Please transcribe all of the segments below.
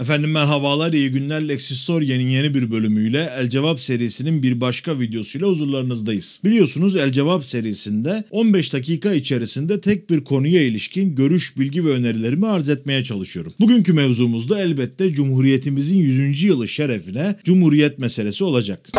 Efendim merhabalar, iyi günler. Lexistoria'nın yeni bir bölümüyle El Cevap serisinin bir başka videosuyla huzurlarınızdayız. Biliyorsunuz El Cevap serisinde 15 dakika içerisinde tek bir konuya ilişkin görüş, bilgi ve önerilerimi arz etmeye çalışıyorum. Bugünkü mevzumuzda elbette Cumhuriyetimizin 100. yılı şerefine Cumhuriyet meselesi olacak.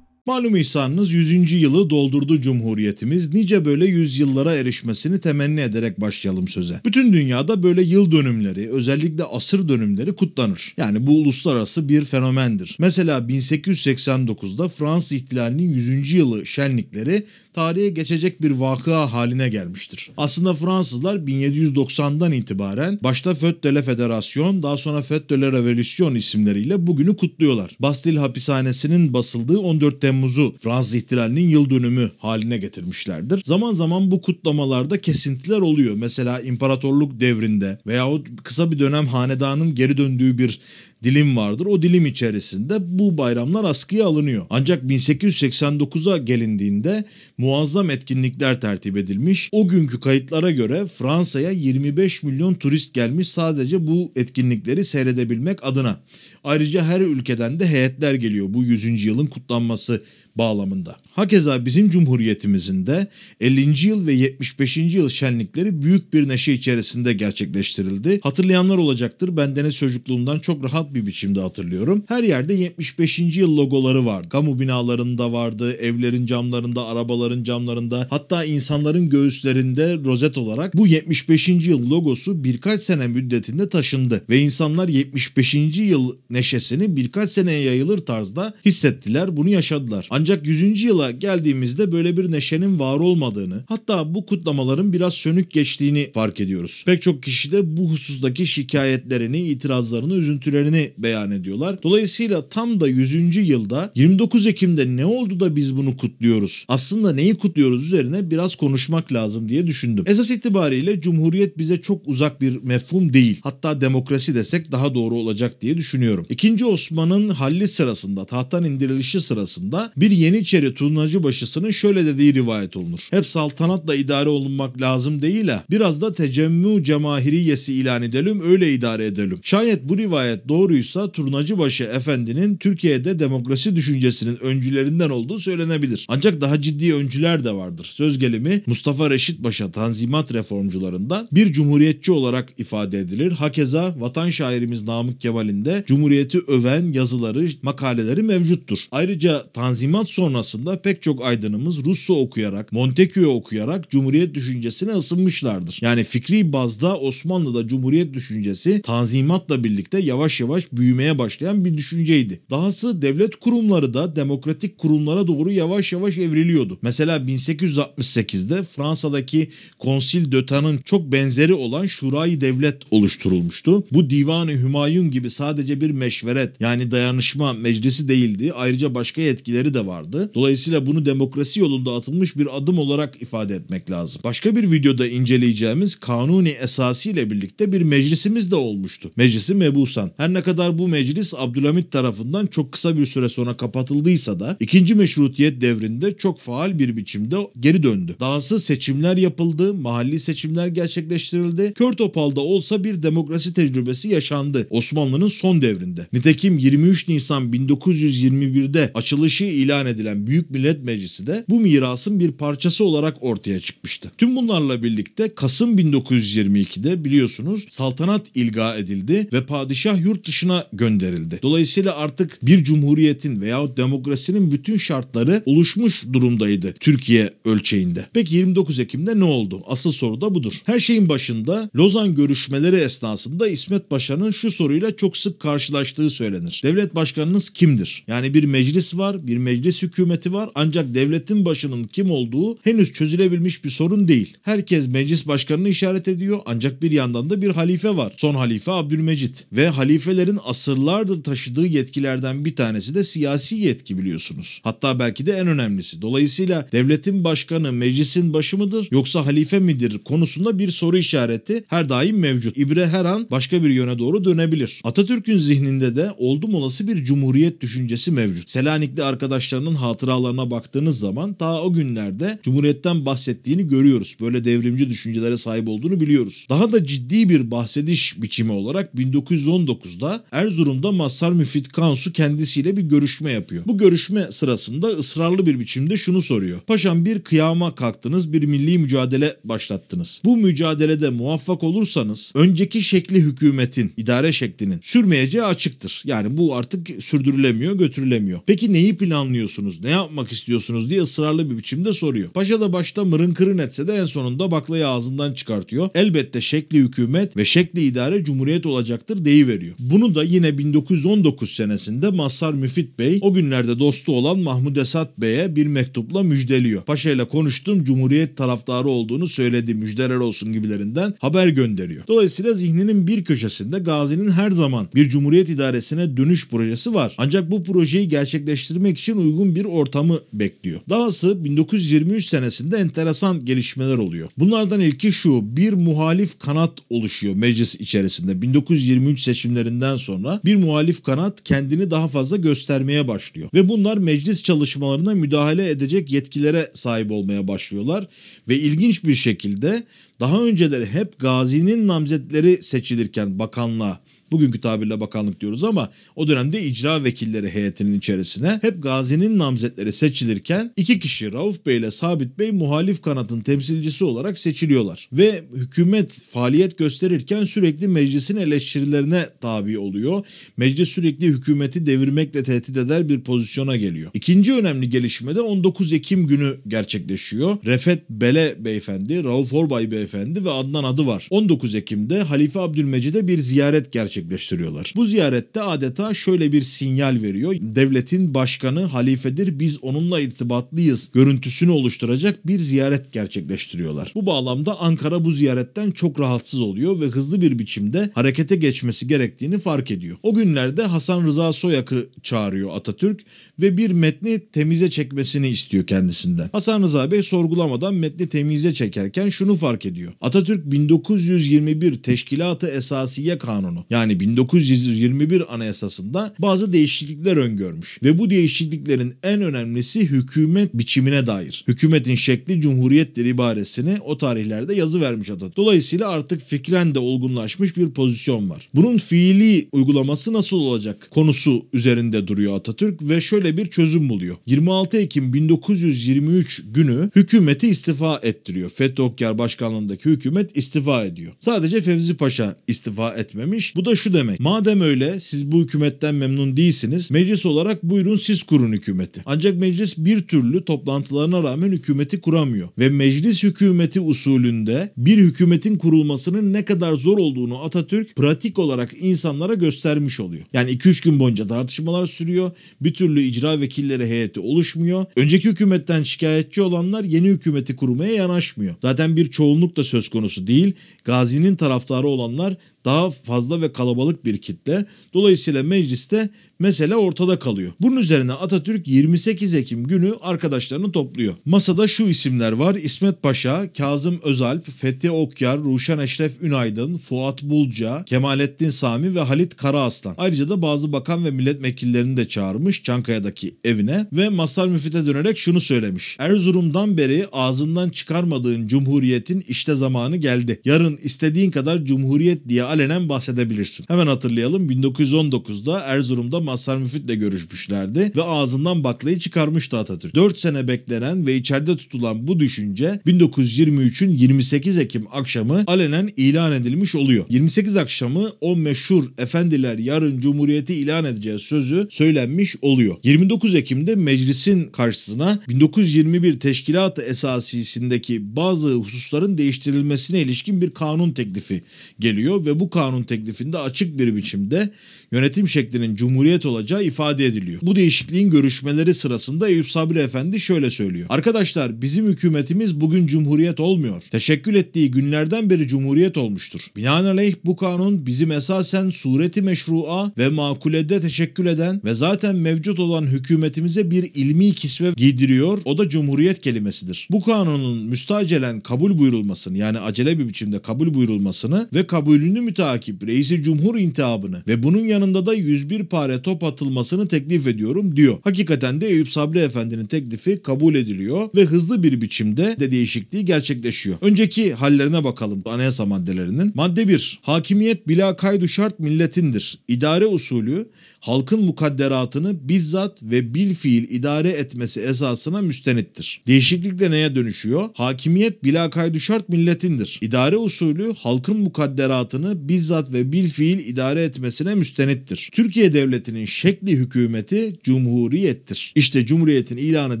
Malum ihsanınız 100. yılı doldurdu Cumhuriyetimiz. Nice böyle yüzyıllara erişmesini temenni ederek başlayalım söze. Bütün dünyada böyle yıl dönümleri, özellikle asır dönümleri kutlanır. Yani bu uluslararası bir fenomendir. Mesela 1889'da Fransız ihtilalinin 100. yılı şenlikleri tarihe geçecek bir vakıa haline gelmiştir. Aslında Fransızlar 1790'dan itibaren başta la Fédération daha sonra Fête de la Révolution isimleriyle bugünü kutluyorlar. Bastille hapishanesinin basıldığı 14 Temmuz'u Fransız ihtilalinin yıl dönümü haline getirmişlerdir. Zaman zaman bu kutlamalarda kesintiler oluyor. Mesela imparatorluk devrinde veyahut kısa bir dönem hanedanın geri döndüğü bir dilim vardır. O dilim içerisinde bu bayramlar askıya alınıyor. Ancak 1889'a gelindiğinde muazzam etkinlikler tertip edilmiş. O günkü kayıtlara göre Fransa'ya 25 milyon turist gelmiş sadece bu etkinlikleri seyredebilmek adına. Ayrıca her ülkeden de heyetler geliyor bu 100. yılın kutlanması bağlamında. Hakeza bizim Cumhuriyetimizin de 50. yıl ve 75. yıl şenlikleri büyük bir neşe içerisinde gerçekleştirildi. Hatırlayanlar olacaktır. Ben deniz çocukluğumdan çok rahat bir biçimde hatırlıyorum. Her yerde 75. yıl logoları vardı. Kamu binalarında vardı, evlerin camlarında, arabaların camlarında, hatta insanların göğüslerinde rozet olarak bu 75. yıl logosu birkaç sene müddetinde taşındı ve insanlar 75. yıl neşesini birkaç seneye yayılır tarzda hissettiler, bunu yaşadılar. Ancak 100. yıla geldiğimizde böyle bir neşenin var olmadığını, hatta bu kutlamaların biraz sönük geçtiğini fark ediyoruz. Pek çok kişi de bu husustaki şikayetlerini, itirazlarını, üzüntülerini beyan ediyorlar. Dolayısıyla tam da 100. yılda 29 Ekim'de ne oldu da biz bunu kutluyoruz? Aslında neyi kutluyoruz üzerine biraz konuşmak lazım diye düşündüm. Esas itibariyle Cumhuriyet bize çok uzak bir mefhum değil. Hatta demokrasi desek daha doğru olacak diye düşünüyorum. İkinci Osman'ın halli sırasında, tahttan indirilişi sırasında bir Yeniçeri turnacı başısının şöyle dediği rivayet olunur. Hep saltanatla idare olunmak lazım değil ha. Biraz da tecemmü cemahiriyesi ilan edelim öyle idare edelim. Şayet bu rivayet doğruysa Turnacıbaşı Efendi'nin Türkiye'de demokrasi düşüncesinin öncülerinden olduğu söylenebilir. Ancak daha ciddi öncüler de vardır. Söz gelimi Mustafa Reşit Paşa Tanzimat reformcularından bir cumhuriyetçi olarak ifade edilir. Hakeza vatan şairimiz Namık Kemal'in de Cumhuriyeti öven yazıları, makaleleri mevcuttur. Ayrıca Tanzimat sonrasında pek çok aydınımız Russo okuyarak, Montesquieu okuyarak Cumhuriyet düşüncesine ısınmışlardır. Yani fikri bazda Osmanlı'da Cumhuriyet düşüncesi Tanzimat'la birlikte yavaş yavaş büyümeye başlayan bir düşünceydi. Dahası devlet kurumları da demokratik kurumlara doğru yavaş yavaş evriliyordu. Mesela 1868'de Fransa'daki Konsil d'Etat'ın çok benzeri olan Şurayı Devlet oluşturulmuştu. Bu Divan-ı Hümayun gibi sadece bir meşveret yani dayanışma meclisi değildi. Ayrıca başka yetkileri de vardı. Dolayısıyla bunu demokrasi yolunda atılmış bir adım olarak ifade etmek lazım. Başka bir videoda inceleyeceğimiz kanuni esası ile birlikte bir meclisimiz de olmuştu. Meclisi Mebusan. Her ne kadar bu meclis Abdülhamit tarafından çok kısa bir süre sonra kapatıldıysa da ikinci meşrutiyet devrinde çok faal bir biçimde geri döndü. Dahası seçimler yapıldı, mahalli seçimler gerçekleştirildi. Kör topalda olsa bir demokrasi tecrübesi yaşandı Osmanlı'nın son devrinde. Nitekim 23 Nisan 1921'de açılışı ilan edilen Büyük Millet Meclisi de bu mirasın bir parçası olarak ortaya çıkmıştı. Tüm bunlarla birlikte Kasım 1922'de biliyorsunuz saltanat ilga edildi ve padişah yurt dışına gönderildi. Dolayısıyla artık bir cumhuriyetin veya demokrasinin bütün şartları oluşmuş durumdaydı Türkiye ölçeğinde. Peki 29 Ekim'de ne oldu? Asıl soru da budur. Her şeyin başında Lozan görüşmeleri esnasında İsmet Paşa'nın şu soruyla çok sık karşılaştığı söylenir. Devlet başkanınız kimdir? Yani bir meclis var, bir meclis hükümeti var ancak devletin başının kim olduğu henüz çözülebilmiş bir sorun değil. Herkes meclis başkanını işaret ediyor ancak bir yandan da bir halife var. Son halife Abdülmecit ve halifelerin asırlardır taşıdığı yetkilerden bir tanesi de siyasi yetki biliyorsunuz. Hatta belki de en önemlisi. Dolayısıyla devletin başkanı meclisin başı mıdır yoksa halife midir konusunda bir soru işareti her daim mevcut. İbre her an başka bir yöne doğru dönebilir. Atatürk'ün zihninde de oldum olası bir cumhuriyet düşüncesi mevcut. Selanikli arkadaşlarının hatıralarına kanununa baktığınız zaman daha o günlerde Cumhuriyet'ten bahsettiğini görüyoruz. Böyle devrimci düşüncelere sahip olduğunu biliyoruz. Daha da ciddi bir bahsediş biçimi olarak 1919'da Erzurum'da Mazhar Müfit Kansu kendisiyle bir görüşme yapıyor. Bu görüşme sırasında ısrarlı bir biçimde şunu soruyor. Paşam bir kıyama kalktınız, bir milli mücadele başlattınız. Bu mücadelede muvaffak olursanız önceki şekli hükümetin, idare şeklinin sürmeyeceği açıktır. Yani bu artık sürdürülemiyor, götürülemiyor. Peki neyi planlıyorsunuz, ne yapmak istiyorsunuz diye ısrarlı bir biçimde soruyor. Paşa da başta mırın kırın etse de en sonunda baklayı ağzından çıkartıyor. Elbette şekli hükümet ve şekli idare cumhuriyet olacaktır deyiveriyor. Bunu da yine 1919 senesinde Mazhar Müfit Bey o günlerde dostu olan Mahmud Esat Bey'e bir mektupla müjdeliyor. Paşa ile konuştum cumhuriyet taraftarı olduğunu söyledi müjdeler olsun gibilerinden haber gönderiyor. Dolayısıyla zihninin bir köşesinde Gazi'nin her zaman bir cumhuriyet idaresine dönüş projesi var. Ancak bu projeyi gerçekleştirmek için uygun bir ortamı bekliyor. Dahası 1923 senesinde enteresan gelişmeler oluyor. Bunlardan ilki şu bir muhalif kanat oluşuyor meclis içerisinde. 1923 seçimlerinden sonra bir muhalif kanat kendini daha fazla göstermeye başlıyor. Ve bunlar meclis çalışmalarına müdahale edecek yetkilere sahip olmaya başlıyorlar. Ve ilginç bir şekilde daha önceleri hep Gazi'nin namzetleri seçilirken bakanlığa bugünkü tabirle bakanlık diyoruz ama o dönemde icra vekilleri heyetinin içerisine hep Gazi'nin namzetleri seçilirken iki kişi Rauf Bey ile Sabit Bey muhalif kanatın temsilcisi olarak seçiliyorlar. Ve hükümet faaliyet gösterirken sürekli meclisin eleştirilerine tabi oluyor. Meclis sürekli hükümeti devirmekle tehdit eder bir pozisyona geliyor. İkinci önemli gelişme de 19 Ekim günü gerçekleşiyor. Refet Bele beyefendi, Rauf Orbay beyefendi ve Adnan adı var. 19 Ekim'de Halife Abdülmecid'e bir ziyaret gerçekleştiriyor gerçekleştiriyorlar. Bu ziyarette adeta şöyle bir sinyal veriyor. Devletin başkanı halifedir biz onunla irtibatlıyız görüntüsünü oluşturacak bir ziyaret gerçekleştiriyorlar. Bu bağlamda Ankara bu ziyaretten çok rahatsız oluyor ve hızlı bir biçimde harekete geçmesi gerektiğini fark ediyor. O günlerde Hasan Rıza Soyak'ı çağırıyor Atatürk ve bir metni temize çekmesini istiyor kendisinden. Hasan Rıza Bey sorgulamadan metni temize çekerken şunu fark ediyor. Atatürk 1921 Teşkilat-ı Esasiye Kanunu yani 1921 Anayasası'nda bazı değişiklikler öngörmüş ve bu değişikliklerin en önemlisi hükümet biçimine dair. Hükümetin şekli cumhuriyettir ibaresini o tarihlerde yazı vermiş Atatürk. Dolayısıyla artık fikren de olgunlaşmış bir pozisyon var. Bunun fiili uygulaması nasıl olacak konusu üzerinde duruyor Atatürk ve şöyle bir çözüm buluyor. 26 Ekim 1923 günü hükümeti istifa ettiriyor. Fethi Okyar başkanlığındaki hükümet istifa ediyor. Sadece Fevzi Paşa istifa etmemiş. Bu da şu demek. Madem öyle siz bu hükümetten memnun değilsiniz. Meclis olarak buyurun siz kurun hükümeti. Ancak meclis bir türlü toplantılarına rağmen hükümeti kuramıyor. Ve meclis hükümeti usulünde bir hükümetin kurulmasının ne kadar zor olduğunu Atatürk pratik olarak insanlara göstermiş oluyor. Yani 2-3 gün boyunca tartışmalar sürüyor. Bir türlü icra vekilleri heyeti oluşmuyor. Önceki hükümetten şikayetçi olanlar yeni hükümeti kurmaya yanaşmıyor. Zaten bir çoğunluk da söz konusu değil. Gazi'nin taraftarı olanlar daha fazla ve kalabalık bir kitle. Dolayısıyla mecliste mesele ortada kalıyor. Bunun üzerine Atatürk 28 Ekim günü arkadaşlarını topluyor. Masada şu isimler var. İsmet Paşa, Kazım Özalp, Fethi Okyar, Ruşen Eşref Ünaydın, Fuat Bulca, Kemalettin Sami ve Halit Karaaslan. Ayrıca da bazı bakan ve milletvekillerini de çağırmış Çankaya'daki evine ve Masar Müfit'e dönerek şunu söylemiş. Erzurum'dan beri ağzından çıkarmadığın cumhuriyetin işte zamanı geldi. Yarın istediğin kadar cumhuriyet diye alenen bahsedebilirsin. Hemen hatırlayalım 1919'da Erzurum'da Mazhar Müfit'le görüşmüşlerdi ve ağzından baklayı çıkarmıştı Atatürk. 4 sene beklenen ve içeride tutulan bu düşünce 1923'ün 28 Ekim akşamı alenen ilan edilmiş oluyor. 28 akşamı o meşhur efendiler yarın cumhuriyeti ilan edeceğiz sözü söylenmiş oluyor. 29 Ekim'de meclisin karşısına 1921 Teşkilat-ı Esasisi'ndeki bazı hususların değiştirilmesine ilişkin bir kanun teklifi geliyor ve bu kanun teklifinde açık bir biçimde yönetim şeklinin cumhuriyet olacağı ifade ediliyor. Bu değişikliğin görüşmeleri sırasında Eyüp Sabri Efendi şöyle söylüyor. Arkadaşlar bizim hükümetimiz bugün cumhuriyet olmuyor. Teşekkül ettiği günlerden beri cumhuriyet olmuştur. Binaenaleyh bu kanun bizim esasen sureti meşrua ve makulede teşekkül eden ve zaten mevcut olan hükümetimize bir ilmi kisve giydiriyor. O da cumhuriyet kelimesidir. Bu kanunun müstacelen kabul buyurulmasını yani acele bir biçimde kabul buyurulmasını ve kabulünü müteakip reisi Cumhur intihabını ve bunun yanında da 101 pare top atılmasını teklif ediyorum diyor. Hakikaten de Eyüp Sabri Efendi'nin teklifi kabul ediliyor ve hızlı bir biçimde de değişikliği gerçekleşiyor. Önceki hallerine bakalım anayasa maddelerinin. Madde 1. Hakimiyet bila kaydu şart milletindir. İdare usulü halkın mukadderatını bizzat ve bil fiil idare etmesi esasına müstenittir. Değişiklik de neye dönüşüyor? Hakimiyet bila kaydu şart milletindir. İdare usulü halkın mukadderatını bizzat ve bil fiil idare etmesine müstenittir. Türkiye Devleti'nin şekli hükümeti cumhuriyettir. İşte cumhuriyetin ilanı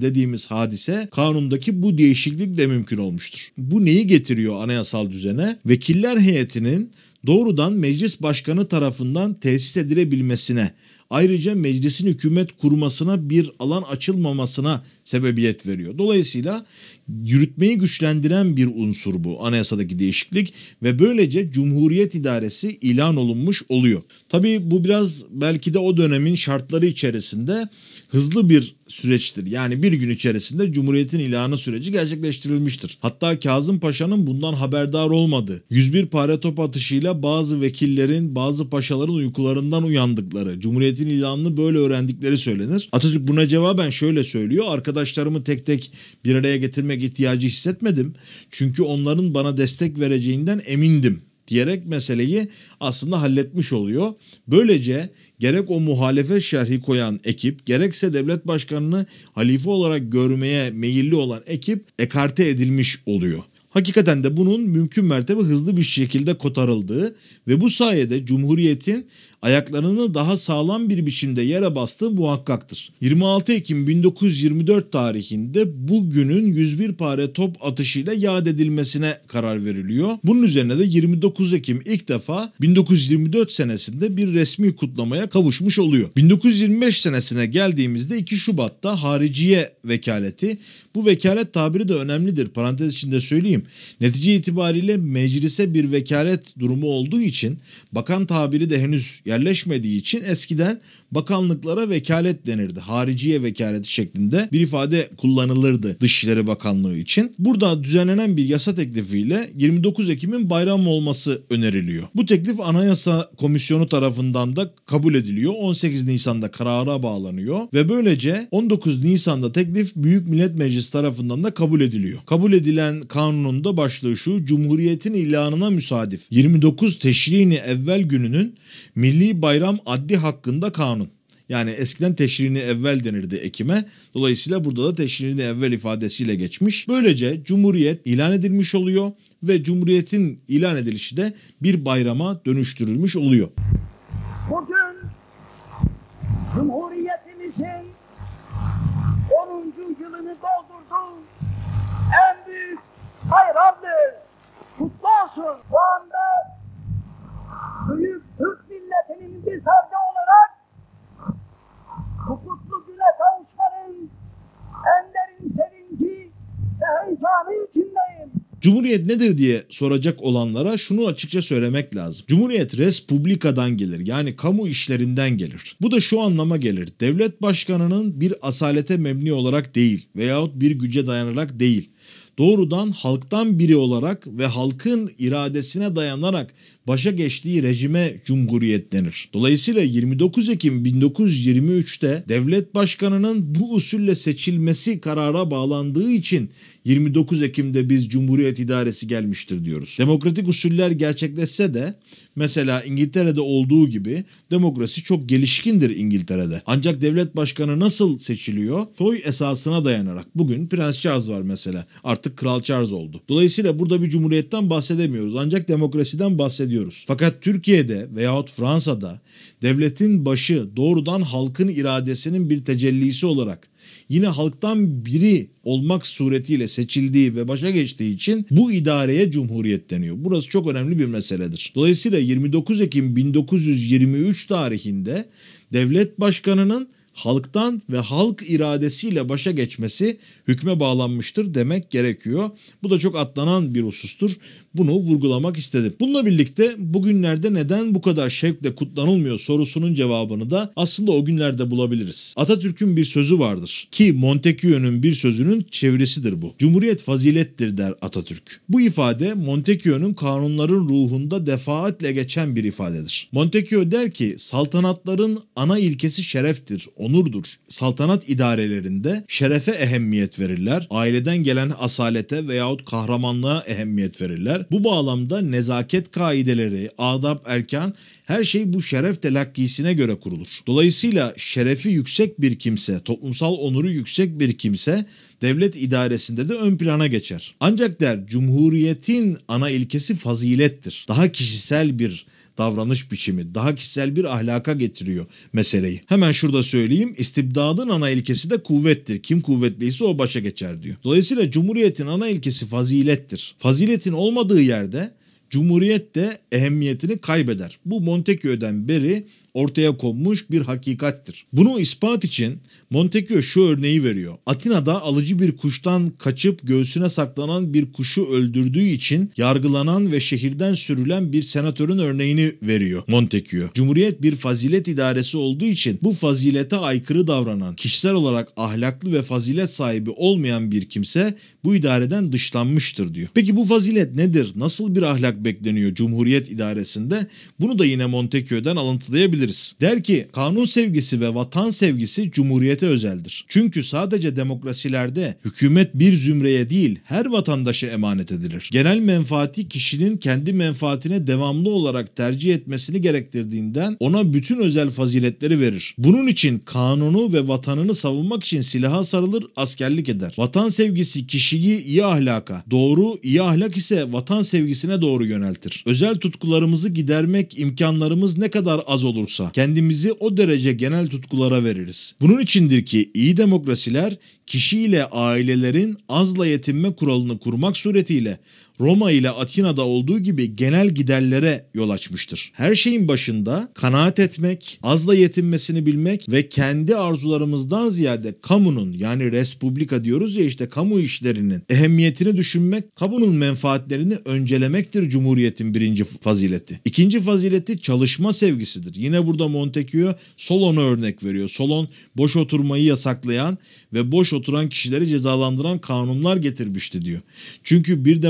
dediğimiz hadise kanundaki bu değişiklikle mümkün olmuştur. Bu neyi getiriyor anayasal düzene? Vekiller heyetinin doğrudan meclis başkanı tarafından tesis edilebilmesine, ayrıca meclisin hükümet kurmasına bir alan açılmamasına sebebiyet veriyor. Dolayısıyla yürütmeyi güçlendiren bir unsur bu anayasadaki değişiklik ve böylece Cumhuriyet idaresi ilan olunmuş oluyor. Tabii bu biraz belki de o dönemin şartları içerisinde hızlı bir süreçtir. Yani bir gün içerisinde Cumhuriyet'in ilanı süreci gerçekleştirilmiştir. Hatta Kazım Paşa'nın bundan haberdar olmadığı, 101 pare top atışıyla bazı vekillerin, bazı paşaların uykularından uyandıkları, Cumhuriyet'in ilanını böyle öğrendikleri söylenir. Atatürk buna cevaben şöyle söylüyor. Arkadaşlarımı tek tek bir araya getirmek ihtiyacı hissetmedim. Çünkü onların bana destek vereceğinden emindim diyerek meseleyi aslında halletmiş oluyor. Böylece gerek o muhalefet şerhi koyan ekip gerekse devlet başkanını halife olarak görmeye meyilli olan ekip ekarte edilmiş oluyor. Hakikaten de bunun mümkün mertebe hızlı bir şekilde kotarıldığı ve bu sayede Cumhuriyet'in ayaklarını daha sağlam bir biçimde yere bastığı muhakkaktır. 26 Ekim 1924 tarihinde bugünün 101 pare top atışıyla yad edilmesine karar veriliyor. Bunun üzerine de 29 Ekim ilk defa 1924 senesinde bir resmi kutlamaya kavuşmuş oluyor. 1925 senesine geldiğimizde 2 Şubat'ta hariciye vekaleti bu vekalet tabiri de önemlidir. Parantez içinde söyleyeyim. Netice itibariyle meclise bir vekalet durumu olduğu için bakan tabiri de henüz yerleşmediği için eskiden bakanlıklara vekalet denirdi. Hariciye vekaleti şeklinde bir ifade kullanılırdı Dışişleri Bakanlığı için. Burada düzenlenen bir yasa teklifiyle 29 Ekim'in bayram olması öneriliyor. Bu teklif Anayasa Komisyonu tarafından da kabul ediliyor. 18 Nisan'da karara bağlanıyor ve böylece 19 Nisan'da teklif Büyük Millet Meclisi tarafından da kabul ediliyor. Kabul edilen kanunun da başlığı şu Cumhuriyetin ilanına müsadif 29 Teşrini evvel gününün Milli Bayram adli hakkında kanun. Yani eskiden teşrini evvel denirdi Ekim'e. Dolayısıyla burada da teşrini evvel ifadesiyle geçmiş. Böylece Cumhuriyet ilan edilmiş oluyor ve Cumhuriyet'in ilan edilişi de bir bayrama dönüştürülmüş oluyor. Bugün Cumhuriyetimizin 10. yılını doldurdu. En büyük bayramdır. Kutlu olsun. Bu anda büyük Türk milletinin bir ferdi olarak bu kutlu güne kavuşmanın en derin sevinci ve heyecanı içindeyim. Cumhuriyet nedir diye soracak olanlara şunu açıkça söylemek lazım. Cumhuriyet respublikadan gelir yani kamu işlerinden gelir. Bu da şu anlama gelir. Devlet başkanının bir asalete mebni olarak değil veyahut bir güce dayanarak değil doğrudan halktan biri olarak ve halkın iradesine dayanarak başa geçtiği rejime cumhuriyet denir. Dolayısıyla 29 Ekim 1923'te devlet başkanının bu usulle seçilmesi karara bağlandığı için 29 Ekim'de biz Cumhuriyet idaresi gelmiştir diyoruz. Demokratik usuller gerçekleşse de mesela İngiltere'de olduğu gibi demokrasi çok gelişkindir İngiltere'de. Ancak devlet başkanı nasıl seçiliyor? Soy esasına dayanarak. Bugün Prens Charles var mesela. Artık Kral Charles oldu. Dolayısıyla burada bir cumhuriyetten bahsedemiyoruz. Ancak demokrasiden bahsediyoruz. Fakat Türkiye'de veyahut Fransa'da devletin başı doğrudan halkın iradesinin bir tecellisi olarak yine halktan biri olmak suretiyle seçildiği ve başa geçtiği için bu idareye cumhuriyet deniyor. Burası çok önemli bir meseledir. Dolayısıyla 29 Ekim 1923 tarihinde devlet başkanının halktan ve halk iradesiyle başa geçmesi hükme bağlanmıştır demek gerekiyor. Bu da çok atlanan bir husustur. Bunu vurgulamak istedim. Bununla birlikte bugünlerde neden bu kadar şevkle kutlanılmıyor sorusunun cevabını da aslında o günlerde bulabiliriz. Atatürk'ün bir sözü vardır ki Montesquieu'nun bir sözünün çevirisidir bu. Cumhuriyet fazilettir der Atatürk. Bu ifade Montesquieu'nun kanunların ruhunda defaatle geçen bir ifadedir. Montesquieu der ki saltanatların ana ilkesi şereftir, onurdur. Saltanat idarelerinde şerefe ehemmiyet verirler. Aileden gelen asalete veyahut kahramanlığa ehemmiyet verirler. Bu bağlamda nezaket kaideleri, adab erkan her şey bu şeref telakkisine göre kurulur. Dolayısıyla şerefi yüksek bir kimse, toplumsal onuru yüksek bir kimse devlet idaresinde de ön plana geçer. Ancak der Cumhuriyetin ana ilkesi fazilettir. Daha kişisel bir davranış biçimi, daha kişisel bir ahlaka getiriyor meseleyi. Hemen şurada söyleyeyim, istibdadın ana ilkesi de kuvvettir. Kim kuvvetliyse o başa geçer diyor. Dolayısıyla Cumhuriyet'in ana ilkesi fazilettir. Faziletin olmadığı yerde Cumhuriyet de ehemmiyetini kaybeder. Bu Montesquieu'den beri ortaya konmuş bir hakikattir. Bunu ispat için Montesquieu şu örneği veriyor. Atina'da alıcı bir kuştan kaçıp göğsüne saklanan bir kuşu öldürdüğü için yargılanan ve şehirden sürülen bir senatörün örneğini veriyor Montesquieu. Cumhuriyet bir fazilet idaresi olduğu için bu fazilete aykırı davranan, kişisel olarak ahlaklı ve fazilet sahibi olmayan bir kimse bu idareden dışlanmıştır diyor. Peki bu fazilet nedir? Nasıl bir ahlak bekleniyor Cumhuriyet idaresinde? Bunu da yine Montesquieu'den alıntılayabiliriz. Der ki kanun sevgisi ve vatan sevgisi Cumhuriyete özeldir. Çünkü sadece demokrasilerde hükümet bir zümreye değil her vatandaşa emanet edilir. Genel menfaati kişinin kendi menfaatine devamlı olarak tercih etmesini gerektirdiğinden ona bütün özel faziletleri verir. Bunun için kanunu ve vatanını savunmak için silaha sarılır, askerlik eder. Vatan sevgisi kişiyi iyi ahlaka, doğru iyi ahlak ise vatan sevgisine doğru yöneltir. Özel tutkularımızı gidermek imkanlarımız ne kadar az olursa kendimizi o derece genel tutkulara veririz. Bunun içindir ki iyi demokrasiler kişiyle ailelerin azla yetinme kuralını kurmak suretiyle Roma ile Atina'da olduğu gibi genel giderlere yol açmıştır. Her şeyin başında kanaat etmek, azla yetinmesini bilmek ve kendi arzularımızdan ziyade kamunun yani respublika diyoruz ya işte kamu işlerinin ehemmiyetini düşünmek, kamunun menfaatlerini öncelemektir Cumhuriyet'in birinci fazileti. İkinci fazileti çalışma sevgisidir. Yine burada Montesquieu Solon'u örnek veriyor. Solon boş oturmayı yasaklayan ve boş oturan kişileri cezalandıran kanunlar getirmişti diyor. Çünkü bir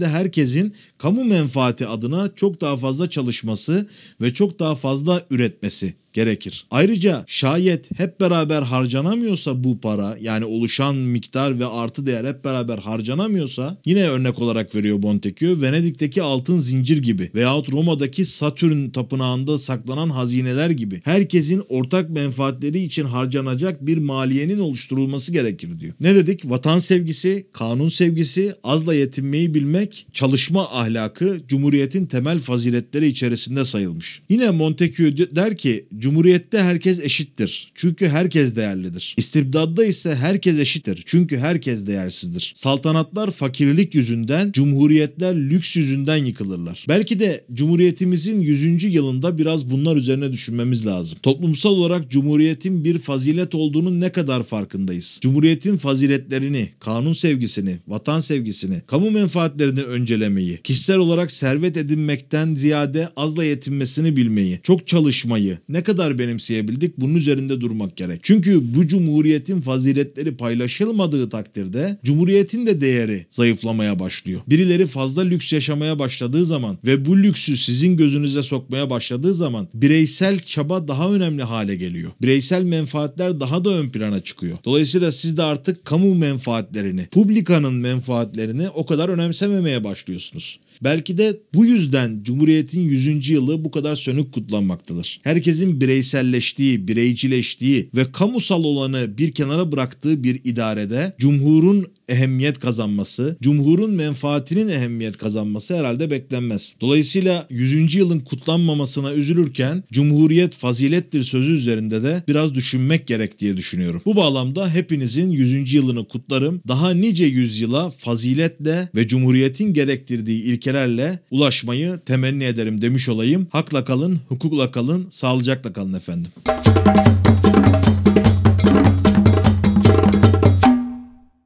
demokraside herkesin kamu menfaati adına çok daha fazla çalışması ve çok daha fazla üretmesi gerekir. Ayrıca şayet hep beraber harcanamıyorsa bu para yani oluşan miktar ve artı değer hep beraber harcanamıyorsa yine örnek olarak veriyor Montesquieu Venedik'teki altın zincir gibi veyahut Roma'daki Satürn tapınağında saklanan hazineler gibi herkesin ortak menfaatleri için harcanacak bir maliyenin oluşturulması gerekir diyor. Ne dedik? Vatan sevgisi, kanun sevgisi, azla yetinmeyi bilmek, çalışma ahlakı Cumhuriyet'in temel faziletleri içerisinde sayılmış. Yine Montesquieu der ki Cumhuriyette herkes eşittir. Çünkü herkes değerlidir. İstibdadda ise herkes eşittir. Çünkü herkes değersizdir. Saltanatlar fakirlik yüzünden, cumhuriyetler lüks yüzünden yıkılırlar. Belki de Cumhuriyetimizin 100. yılında biraz bunlar üzerine düşünmemiz lazım. Toplumsal olarak Cumhuriyetin bir fazilet olduğunun ne kadar farkındayız? Cumhuriyetin faziletlerini, kanun sevgisini, vatan sevgisini, kamu menfaatlerini öncelemeyi, kişisel olarak servet edinmekten ziyade azla yetinmesini bilmeyi, çok çalışmayı ne kadar benimseyebildik bunun üzerinde durmak gerek. Çünkü bu cumhuriyetin faziletleri paylaşılmadığı takdirde cumhuriyetin de değeri zayıflamaya başlıyor. Birileri fazla lüks yaşamaya başladığı zaman ve bu lüksü sizin gözünüze sokmaya başladığı zaman bireysel çaba daha önemli hale geliyor. Bireysel menfaatler daha da ön plana çıkıyor. Dolayısıyla siz de artık kamu menfaatlerini, publikanın menfaatlerini o kadar önemsememeye başlıyorsunuz. Belki de bu yüzden Cumhuriyet'in 100. yılı bu kadar sönük kutlanmaktadır. Herkesin bireyselleştiği, bireycileştiği ve kamusal olanı bir kenara bıraktığı bir idarede Cumhur'un ehemmiyet kazanması, Cumhur'un menfaatinin ehemmiyet kazanması herhalde beklenmez. Dolayısıyla 100. yılın kutlanmamasına üzülürken Cumhuriyet fazilettir sözü üzerinde de biraz düşünmek gerek diye düşünüyorum. Bu bağlamda hepinizin 100. yılını kutlarım. Daha nice yüzyıla faziletle ve Cumhuriyet'in gerektirdiği ilkelerle ulaşmayı temenni ederim demiş olayım. Hakla kalın, hukukla kalın, sağlıcakla kalın efendim.